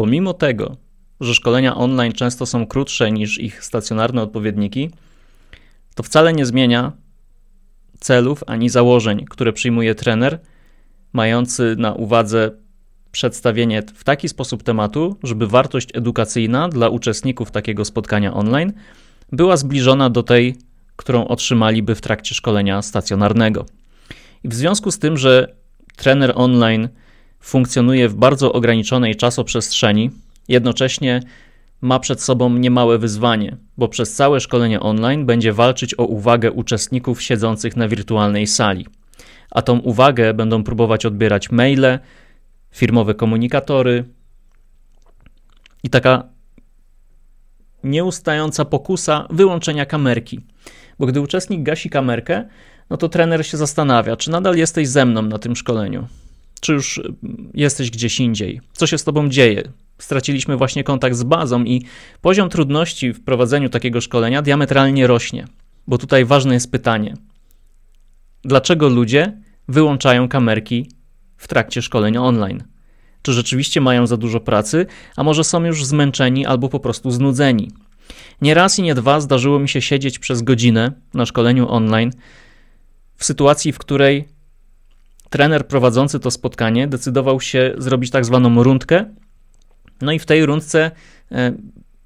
pomimo tego, że szkolenia online często są krótsze niż ich stacjonarne odpowiedniki, to wcale nie zmienia celów ani założeń, które przyjmuje trener, mający na uwadze przedstawienie w taki sposób tematu, żeby wartość edukacyjna dla uczestników takiego spotkania online była zbliżona do tej, którą otrzymaliby w trakcie szkolenia stacjonarnego. I w związku z tym, że trener online funkcjonuje w bardzo ograniczonej czasoprzestrzeni, jednocześnie ma przed sobą niemałe wyzwanie, bo przez całe szkolenie online będzie walczyć o uwagę uczestników siedzących na wirtualnej sali. A tą uwagę będą próbować odbierać maile, firmowe komunikatory i taka nieustająca pokusa wyłączenia kamerki. Bo gdy uczestnik gasi kamerkę, no to trener się zastanawia, czy nadal jesteś ze mną na tym szkoleniu, czy już jesteś gdzieś indziej, co się z tobą dzieje. Straciliśmy właśnie kontakt z bazą i poziom trudności w prowadzeniu takiego szkolenia diametralnie rośnie. Bo tutaj ważne jest pytanie: dlaczego ludzie wyłączają kamerki w trakcie szkolenia online? Czy rzeczywiście mają za dużo pracy, a może są już zmęczeni albo po prostu znudzeni? Nie raz i nie dwa zdarzyło mi się siedzieć przez godzinę na szkoleniu online w sytuacji, w której trener prowadzący to spotkanie decydował się zrobić tak zwaną rundkę. No i w tej rundce e,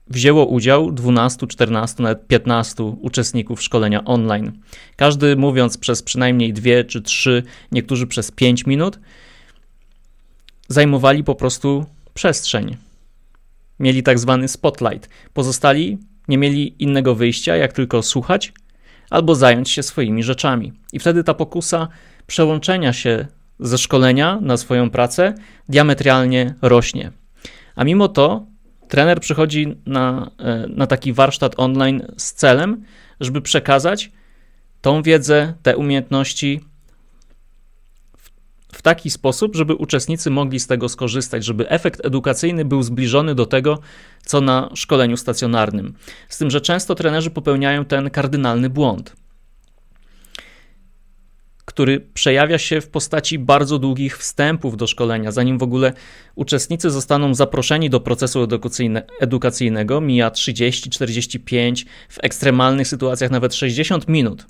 wzięło udział 12, 14, nawet 15 uczestników szkolenia online. Każdy mówiąc przez przynajmniej 2 czy 3, niektórzy przez 5 minut, zajmowali po prostu przestrzeń. Mieli tak zwany spotlight. Pozostali nie mieli innego wyjścia, jak tylko słuchać albo zająć się swoimi rzeczami. I wtedy ta pokusa przełączenia się ze szkolenia na swoją pracę diametralnie rośnie. A mimo to trener przychodzi na, e, na taki warsztat online z celem, żeby przekazać tą wiedzę, te umiejętności w taki sposób, żeby uczestnicy mogli z tego skorzystać, żeby efekt edukacyjny był zbliżony do tego, co na szkoleniu stacjonarnym. Z tym, że często trenerzy popełniają ten kardynalny błąd, który przejawia się w postaci bardzo długich wstępów do szkolenia, zanim w ogóle uczestnicy zostaną zaproszeni do procesu edukacyjnego, mija 30, 45, w ekstremalnych sytuacjach nawet 60 minut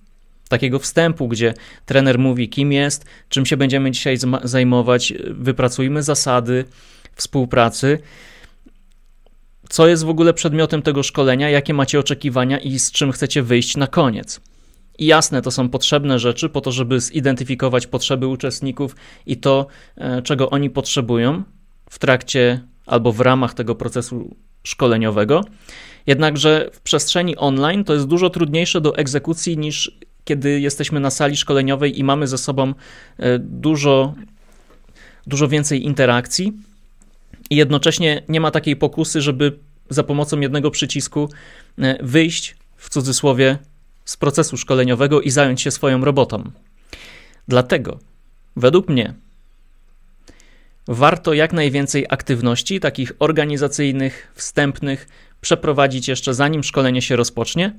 takiego wstępu, gdzie trener mówi, kim jest, czym się będziemy dzisiaj zajmować, wypracujmy zasady współpracy, co jest w ogóle przedmiotem tego szkolenia, jakie macie oczekiwania i z czym chcecie wyjść na koniec. I jasne, to są potrzebne rzeczy po to, żeby zidentyfikować potrzeby uczestników i to, e, czego oni potrzebują w trakcie albo w ramach tego procesu szkoleniowego. Jednakże w przestrzeni online to jest dużo trudniejsze do egzekucji niż kiedy jesteśmy na sali szkoleniowej i mamy ze sobą e, dużo, dużo więcej interakcji i jednocześnie nie ma takiej pokusy, żeby za pomocą jednego przycisku e, wyjść w cudzysłowie z procesu szkoleniowego i zająć się swoją robotą. Dlatego, według mnie, warto jak najwięcej aktywności, takich organizacyjnych, wstępnych, przeprowadzić jeszcze zanim szkolenie się rozpocznie,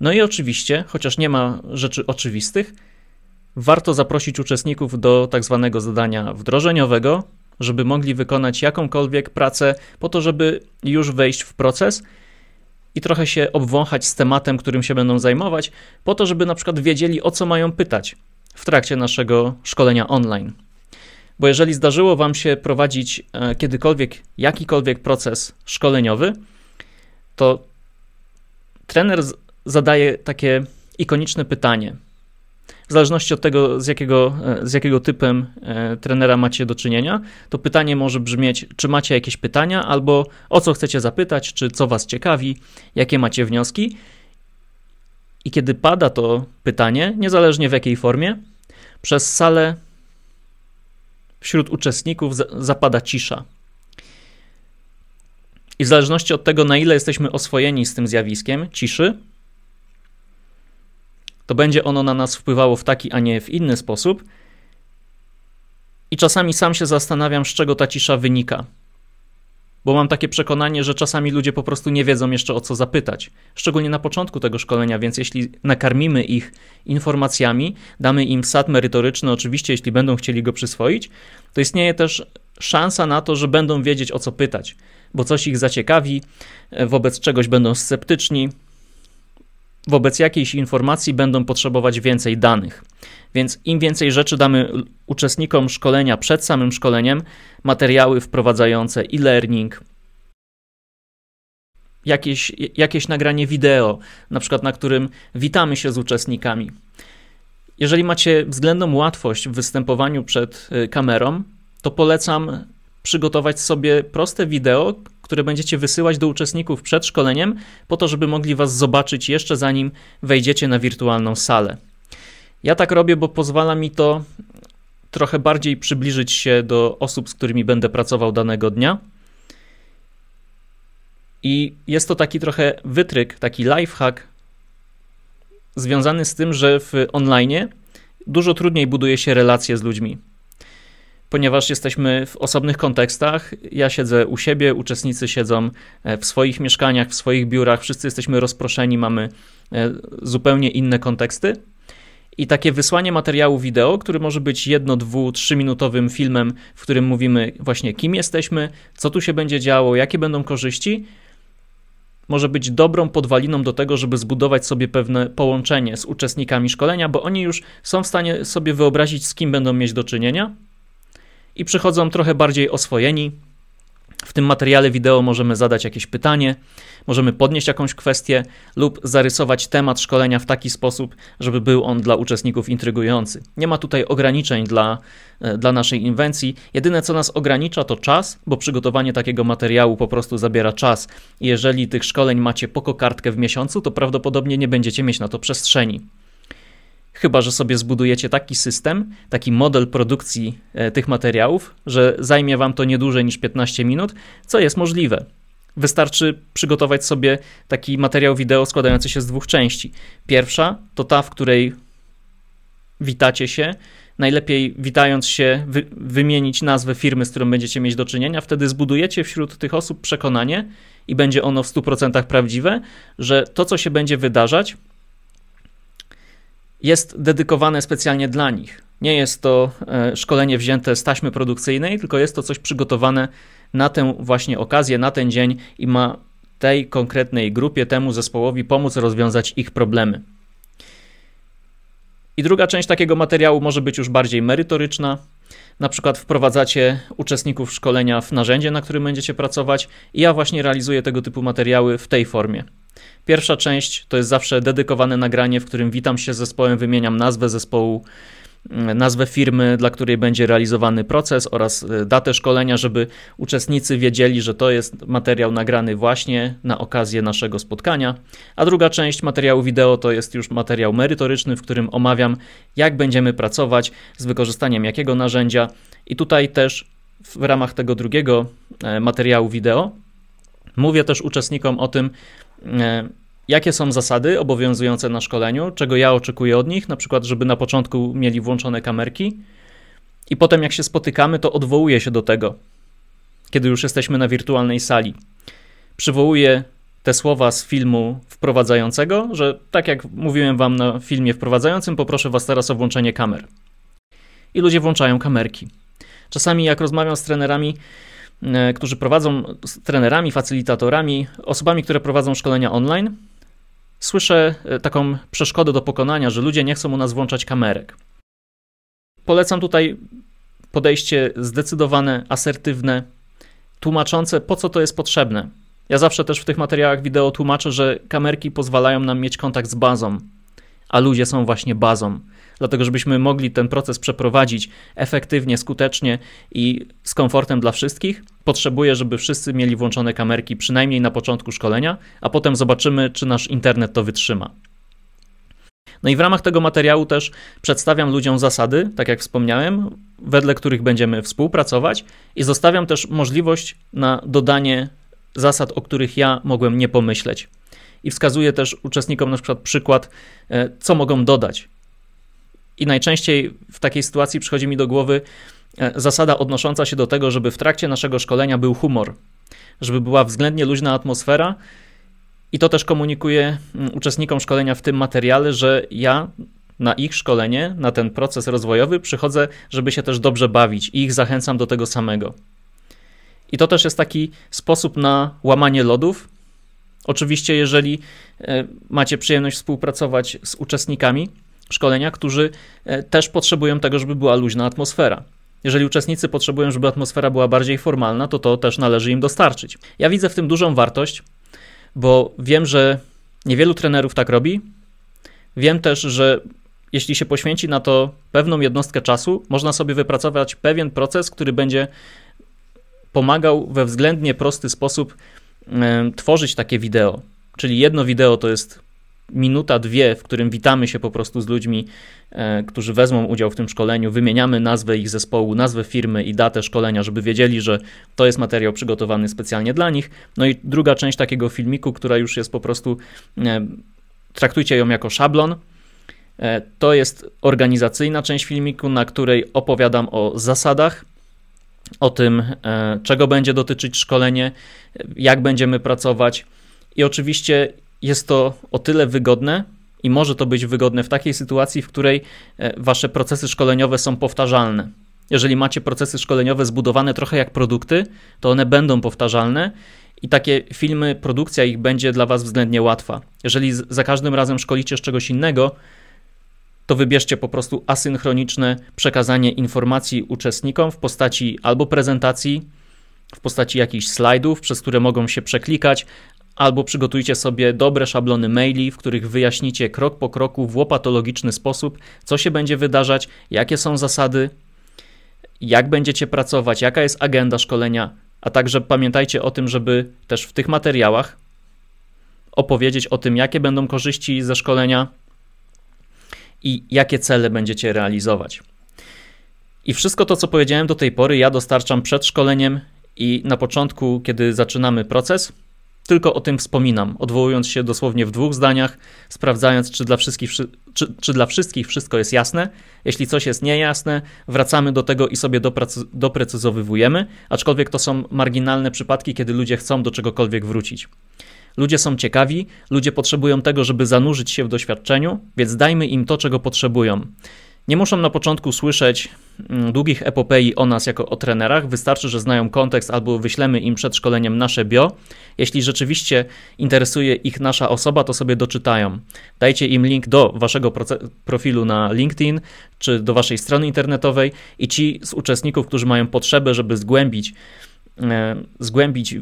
no i oczywiście, chociaż nie ma rzeczy oczywistych, warto zaprosić uczestników do tak zwanego zadania wdrożeniowego, żeby mogli wykonać jakąkolwiek pracę, po to, żeby już wejść w proces i trochę się obwąchać z tematem, którym się będą zajmować, po to, żeby na przykład wiedzieli, o co mają pytać w trakcie naszego szkolenia online. Bo jeżeli zdarzyło Wam się prowadzić e, kiedykolwiek jakikolwiek proces szkoleniowy, to trener zadaje takie ikoniczne pytanie. W zależności od tego, z jakiego, e, z jakiego typem e, trenera macie do czynienia, to pytanie może brzmieć, czy macie jakieś pytania, albo o co chcecie zapytać, czy co was ciekawi, jakie macie wnioski. I kiedy pada to pytanie, niezależnie w jakiej formie, przez salę wśród uczestników zapada cisza. I w zależności od tego, na ile jesteśmy oswojeni z tym zjawiskiem ciszy, to będzie ono na nas wpływało w taki, a nie w inny sposób. I czasami sam się zastanawiam, z czego ta cisza wynika. Bo mam takie przekonanie, że czasami ludzie po prostu nie wiedzą jeszcze o co zapytać, szczególnie na początku tego szkolenia, więc jeśli nakarmimy ich informacjami, damy im sad merytoryczny, oczywiście, jeśli będą chcieli go przyswoić, to istnieje też szansa na to, że będą wiedzieć o co pytać. bo coś ich zaciekawi, wobec czegoś będą sceptyczni, wobec jakiejś informacji będą potrzebować więcej danych. Więc im więcej rzeczy damy uczestnikom szkolenia przed samym szkoleniem, materiały wprowadzające e-learning, jakieś, jakieś nagranie wideo, na przykład na którym witamy się z uczestnikami. Jeżeli macie względną łatwość w występowaniu przed y, kamerą, to polecam przygotować sobie proste wideo, które będziecie wysyłać do uczestników przed szkoleniem, po to, żeby mogli Was zobaczyć jeszcze zanim wejdziecie na wirtualną salę. Ja tak robię, bo pozwala mi to trochę bardziej przybliżyć się do osób, z którymi będę pracował danego dnia. I jest to taki trochę wytryk, taki lifehack związany z tym, że w online dużo trudniej buduje się relacje z ludźmi ponieważ jesteśmy w osobnych kontekstach. Ja siedzę u siebie, uczestnicy siedzą e, w swoich mieszkaniach, w swoich biurach, wszyscy jesteśmy rozproszeni, mamy e, zupełnie inne konteksty. I takie wysłanie materiału wideo, który może być jedno, dwu, trzyminutowym filmem, w którym mówimy właśnie kim jesteśmy, co tu się będzie działo, jakie będą korzyści, może być dobrą podwaliną do tego, żeby zbudować sobie pewne połączenie z uczestnikami szkolenia, bo oni już są w stanie sobie wyobrazić, z kim będą mieć do czynienia i przychodzą trochę bardziej oswojeni. W tym materiale wideo możemy zadać jakieś pytanie, możemy podnieść jakąś kwestię lub zarysować temat szkolenia w taki sposób, żeby był on dla uczestników intrygujący. Nie ma tutaj ograniczeń dla, e, dla naszej inwencji. Jedyne co nas ogranicza to czas, bo przygotowanie takiego materiału po prostu zabiera czas. jeżeli tych szkoleń macie po kokardkę w miesiącu, to prawdopodobnie nie będziecie mieć na to przestrzeni. Chyba, że sobie zbudujecie taki system, taki model produkcji e, tych materiałów, że zajmie wam to nie dłużej niż 15 minut, co jest możliwe. Wystarczy przygotować sobie taki materiał wideo składający się z dwóch części. Pierwsza to ta, w której witacie się. Najlepiej witając się, wy, wymienić nazwę firmy, z którą będziecie mieć do czynienia. Wtedy zbudujecie wśród tych osób przekonanie i będzie ono w 100% prawdziwe, że to, co się będzie wydarzać, jest dedykowane specjalnie dla nich. Nie jest to e, szkolenie wzięte z taśmy produkcyjnej, tylko jest to coś przygotowane na tę właśnie okazję, na ten dzień i ma tej konkretnej grupie, temu zespołowi pomóc rozwiązać ich problemy. I druga część takiego materiału może być już bardziej merytoryczna. Na przykład wprowadzacie uczestników szkolenia w narzędzie, na którym będziecie pracować, i ja właśnie realizuję tego typu materiały w tej formie. Pierwsza część to jest zawsze dedykowane nagranie, w którym witam się z zespołem, wymieniam nazwę zespołu, mm, nazwę firmy, dla której będzie realizowany proces oraz y, datę szkolenia, żeby uczestnicy wiedzieli, że to jest materiał nagrany właśnie na okazję naszego spotkania. A druga część materiału wideo to jest już materiał merytoryczny, w którym omawiam, jak będziemy pracować, z wykorzystaniem jakiego narzędzia. I tutaj też w ramach tego drugiego e, materiału wideo mówię też uczestnikom o tym, jakie są zasady obowiązujące na szkoleniu, czego ja oczekuję od nich, na przykład, żeby na początku mieli włączone kamerki, i potem, jak się spotykamy, to odwołuję się do tego, kiedy już jesteśmy na wirtualnej sali. Przywołuję te słowa z filmu wprowadzającego, że tak jak mówiłem wam na filmie wprowadzającym, poproszę was teraz o włączenie kamer. I ludzie włączają kamerki. Czasami, jak rozmawiam z trenerami, E, którzy prowadzą trenerami, facylitatorami, osobami, które prowadzą szkolenia online, słyszę e, taką przeszkodę do pokonania, że ludzie nie chcą u nas włączać kamerek. Polecam tutaj podejście zdecydowane, asertywne, tłumaczące, po co to jest potrzebne. Ja zawsze też w tych materiałach wideo tłumaczę, że kamerki pozwalają nam mieć kontakt z bazą, a ludzie są właśnie bazą dlatego żebyśmy mogli ten proces przeprowadzić efektywnie, skutecznie i z komfortem dla wszystkich, potrzebuję, żeby wszyscy mieli włączone kamerki przynajmniej na początku szkolenia, a potem zobaczymy, czy nasz internet to wytrzyma. No i w ramach tego materiału też przedstawiam ludziom zasady, tak jak wspomniałem, wedle których będziemy współpracować i zostawiam też możliwość na dodanie zasad, o których ja mogłem nie pomyśleć. I wskazuję też uczestnikom na przykład przykład, e, co mogą dodać i najczęściej w takiej sytuacji przychodzi mi do głowy e, zasada odnosząca się do tego, żeby w trakcie naszego szkolenia był humor, żeby była względnie luźna atmosfera. I to też komunikuję mm, uczestnikom szkolenia w tym materiale, że ja na ich szkolenie, na ten proces rozwojowy przychodzę, żeby się też dobrze bawić i ich zachęcam do tego samego. I to też jest taki sposób na łamanie lodów. Oczywiście, jeżeli e, macie przyjemność współpracować z uczestnikami szkolenia, którzy e, też potrzebują tego, żeby była luźna atmosfera. Jeżeli uczestnicy potrzebują, żeby atmosfera była bardziej formalna, to to też należy im dostarczyć. Ja widzę w tym dużą wartość, bo wiem, że niewielu trenerów tak robi. Wiem też, że jeśli się poświęci na to pewną jednostkę czasu, można sobie wypracować pewien proces, który będzie pomagał we względnie prosty sposób tworzyć takie wideo. Czyli jedno wideo to jest minuta, dwie, w którym witamy się po prostu z ludźmi, e, którzy wezmą udział w tym szkoleniu, wymieniamy nazwę ich zespołu, nazwę firmy i datę szkolenia, żeby wiedzieli, że to jest materiał przygotowany specjalnie dla nich. No i druga część takiego filmiku, która już jest po prostu, e, traktujcie ją jako szablon. E, to jest organizacyjna część filmiku, na której opowiadam o zasadach, o tym, czego będzie dotyczyć szkolenie, jak będziemy pracować. I oczywiście jest to o tyle wygodne i może to być wygodne w takiej sytuacji, w której e, wasze procesy szkoleniowe są powtarzalne. Jeżeli macie procesy szkoleniowe zbudowane trochę jak produkty, to one będą powtarzalne i takie filmy, produkcja ich będzie dla Was względnie łatwa. Jeżeli za każdym razem szkolicie z czegoś innego, to wybierzcie po prostu asynchroniczne przekazanie informacji uczestnikom w postaci albo prezentacji, w postaci jakichś slajdów, przez które mogą się przeklikać, albo przygotujcie sobie dobre szablony maili, w których wyjaśnicie krok po kroku w łopatologiczny sposób, co się będzie wydarzać, jakie są zasady, jak będziecie pracować, jaka jest agenda szkolenia, a także pamiętajcie o tym, żeby też w tych materiałach opowiedzieć o tym, jakie będą korzyści ze szkolenia i jakie cele będziecie realizować. I wszystko to, co powiedziałem do tej pory, ja dostarczam przed szkoleniem i na początku, kiedy zaczynamy proces, tylko o tym wspominam, odwołując się dosłownie w dwóch zdaniach, sprawdzając, czy dla wszystkich, czy, czy dla wszystkich wszystko jest jasne. Jeśli coś jest niejasne, wracamy do tego i sobie doprecyzowywujemy, aczkolwiek to są marginalne przypadki, kiedy ludzie chcą do czegokolwiek wrócić. Ludzie są ciekawi, ludzie potrzebują tego, żeby zanurzyć się w doświadczeniu, więc dajmy im to, czego potrzebują. Nie muszą na początku słyszeć mm, długich epopei o nas jako o trenerach, wystarczy, że znają kontekst albo wyślemy im przed szkoleniem nasze bio. Jeśli rzeczywiście interesuje ich nasza osoba, to sobie doczytają. Dajcie im link do waszego profilu na LinkedIn czy do waszej strony internetowej i ci z uczestników, którzy mają potrzebę, żeby zgłębić, e, zgłębić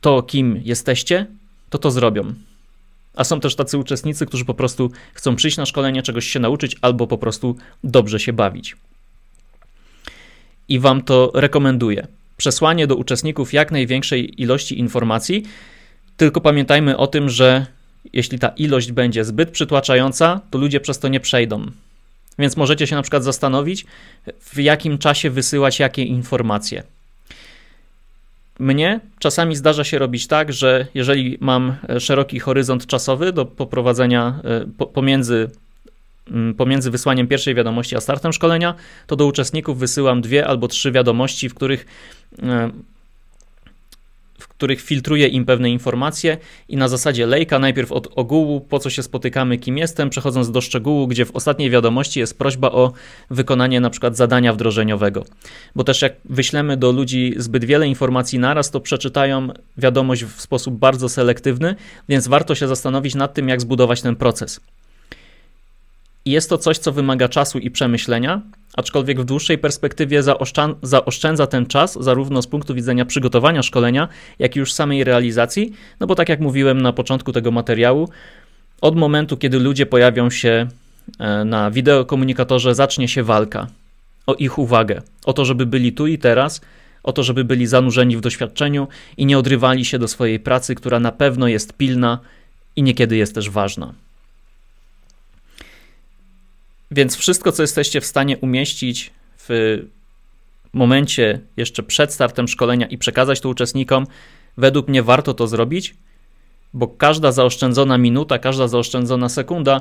to, kim jesteście, to to zrobią. A są też tacy uczestnicy, którzy po prostu chcą przyjść na szkolenie, czegoś się nauczyć albo po prostu dobrze się bawić. I Wam to rekomenduję. Przesłanie do uczestników jak największej ilości informacji, tylko pamiętajmy o tym, że jeśli ta ilość będzie zbyt przytłaczająca, to ludzie przez to nie przejdą. Więc możecie się na przykład zastanowić, w jakim czasie wysyłać jakie informacje. Mnie czasami zdarza się robić tak, że jeżeli mam e, szeroki horyzont czasowy do poprowadzenia e, pomiędzy, mm, pomiędzy wysłaniem pierwszej wiadomości a startem szkolenia, to do uczestników wysyłam dwie albo trzy wiadomości, w których e, których filtruje im pewne informacje i na zasadzie lejka najpierw od ogółu, po co się spotykamy, kim jestem, przechodząc do szczegółu, gdzie w ostatniej wiadomości jest prośba o wykonanie na przykład zadania wdrożeniowego. Bo też jak wyślemy do ludzi zbyt wiele informacji naraz, to przeczytają wiadomość w sposób bardzo selektywny, więc warto się zastanowić nad tym, jak zbudować ten proces. Jest to coś, co wymaga czasu i przemyślenia, aczkolwiek w dłuższej perspektywie zaoszczędza ten czas zarówno z punktu widzenia przygotowania szkolenia, jak i już samej realizacji, no bo tak jak mówiłem na początku tego materiału, od momentu, kiedy ludzie pojawią się e, na wideokomunikatorze, zacznie się walka o ich uwagę, o to, żeby byli tu i teraz, o to, żeby byli zanurzeni w doświadczeniu i nie odrywali się do swojej pracy, która na pewno jest pilna i niekiedy jest też ważna. Więc wszystko, co jesteście w stanie umieścić w momencie jeszcze przed startem szkolenia i przekazać to uczestnikom, według mnie warto to zrobić, bo każda zaoszczędzona minuta, każda zaoszczędzona sekunda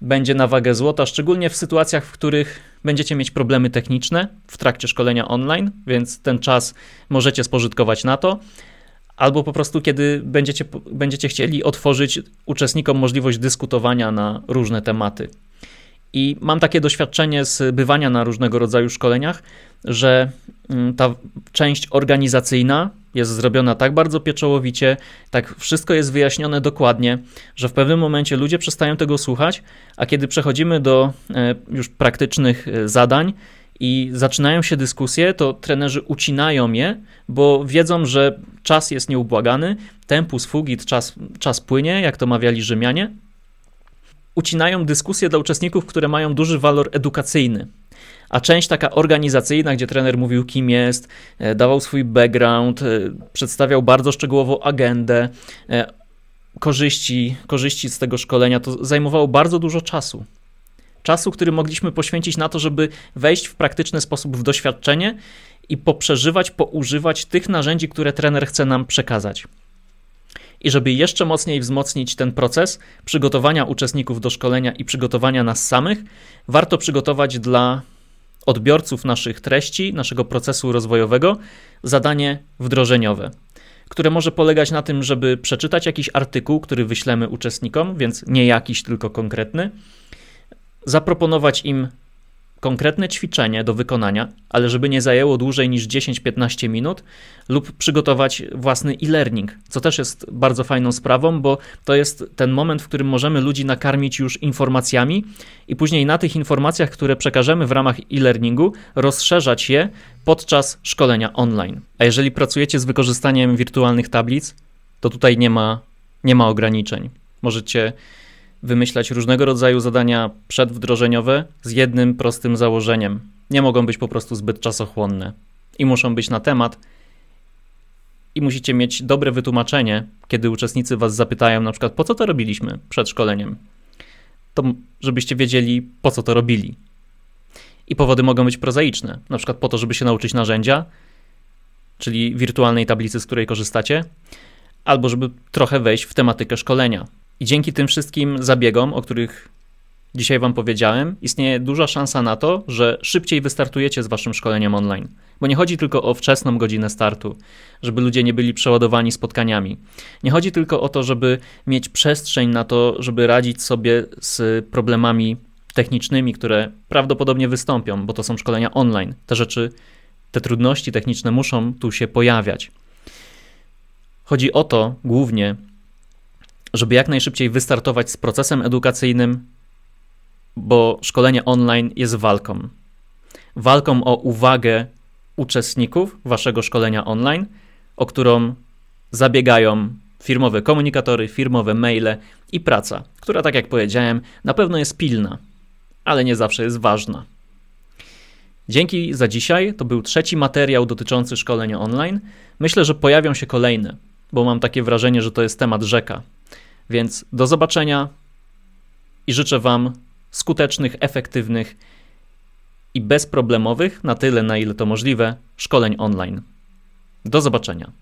będzie na wagę złota, szczególnie w sytuacjach, w których będziecie mieć problemy techniczne w trakcie szkolenia online, więc ten czas możecie spożytkować na to, albo po prostu kiedy będziecie, będziecie chcieli otworzyć uczestnikom możliwość dyskutowania na różne tematy. I mam takie doświadczenie z bywania na różnego rodzaju szkoleniach, że mm, ta część organizacyjna jest zrobiona tak bardzo pieczołowicie, tak wszystko jest wyjaśnione dokładnie, że w pewnym momencie ludzie przestają tego słuchać, a kiedy przechodzimy do e, już praktycznych e, zadań, i zaczynają się dyskusje, to trenerzy ucinają je, bo wiedzą, że czas jest nieubłagany, tempus fugit, czas, czas płynie, jak to mawiali Rzymianie. Ucinają dyskusje dla uczestników, które mają duży walor edukacyjny. A część taka organizacyjna, gdzie trener mówił, kim jest, e, dawał swój background, e, przedstawiał bardzo szczegółowo agendę, e, korzyści, korzyści z tego szkolenia, to zajmowało bardzo dużo czasu czasu, który mogliśmy poświęcić na to, żeby wejść w praktyczny sposób w doświadczenie i poprzeżywać, poużywać tych narzędzi, które trener chce nam przekazać. I żeby jeszcze mocniej wzmocnić ten proces przygotowania uczestników do szkolenia i przygotowania nas samych, warto przygotować dla odbiorców naszych treści, naszego procesu rozwojowego, zadanie wdrożeniowe, które może polegać na tym, żeby przeczytać jakiś artykuł, który wyślemy uczestnikom, więc nie jakiś, tylko konkretny, zaproponować im konkretne ćwiczenie do wykonania, ale żeby nie zajęło dłużej niż 10-15 minut, lub przygotować własny e-learning, co też jest bardzo fajną sprawą, bo to jest ten moment, w którym możemy ludzi nakarmić już informacjami i później na tych informacjach, które przekażemy w ramach e-learningu, rozszerzać je podczas szkolenia online. A jeżeli pracujecie z wykorzystaniem wirtualnych tablic, to tutaj nie ma, nie ma ograniczeń. Możecie wymyślać różnego rodzaju zadania przedwdrożeniowe z jednym prostym założeniem. Nie mogą być po prostu zbyt czasochłonne i muszą być na temat. I musicie mieć dobre wytłumaczenie, kiedy uczestnicy was zapytają, na przykład, po co to robiliśmy przed szkoleniem. To żebyście wiedzieli, po co to robili. I powody mogą być prozaiczne, na przykład po to, żeby się nauczyć narzędzia, czyli wirtualnej tablicy, z której korzystacie, albo żeby trochę wejść w tematykę szkolenia, i dzięki tym wszystkim zabiegom, o których dzisiaj Wam powiedziałem, istnieje duża szansa na to, że szybciej wystartujecie z Waszym szkoleniem online. Bo nie chodzi tylko o wczesną godzinę startu, żeby ludzie nie byli przeładowani spotkaniami. Nie chodzi tylko o to, żeby mieć przestrzeń na to, żeby radzić sobie z problemami technicznymi, które prawdopodobnie wystąpią, bo to są szkolenia online. Te rzeczy, te trudności techniczne muszą tu się pojawiać. Chodzi o to głównie, żeby jak najszybciej wystartować z procesem edukacyjnym, bo szkolenie online jest walką. Walką o uwagę uczestników waszego szkolenia online, o którą zabiegają firmowe komunikatory, firmowe maile i praca, która, tak jak powiedziałem, na pewno jest pilna, ale nie zawsze jest ważna. Dzięki za dzisiaj. To był trzeci materiał dotyczący szkolenia online. Myślę, że pojawią się kolejne, bo mam takie wrażenie, że to jest temat rzeka. Więc do zobaczenia i życzę Wam skutecznych, efektywnych i bezproblemowych, na tyle na ile to możliwe, szkoleń online. Do zobaczenia.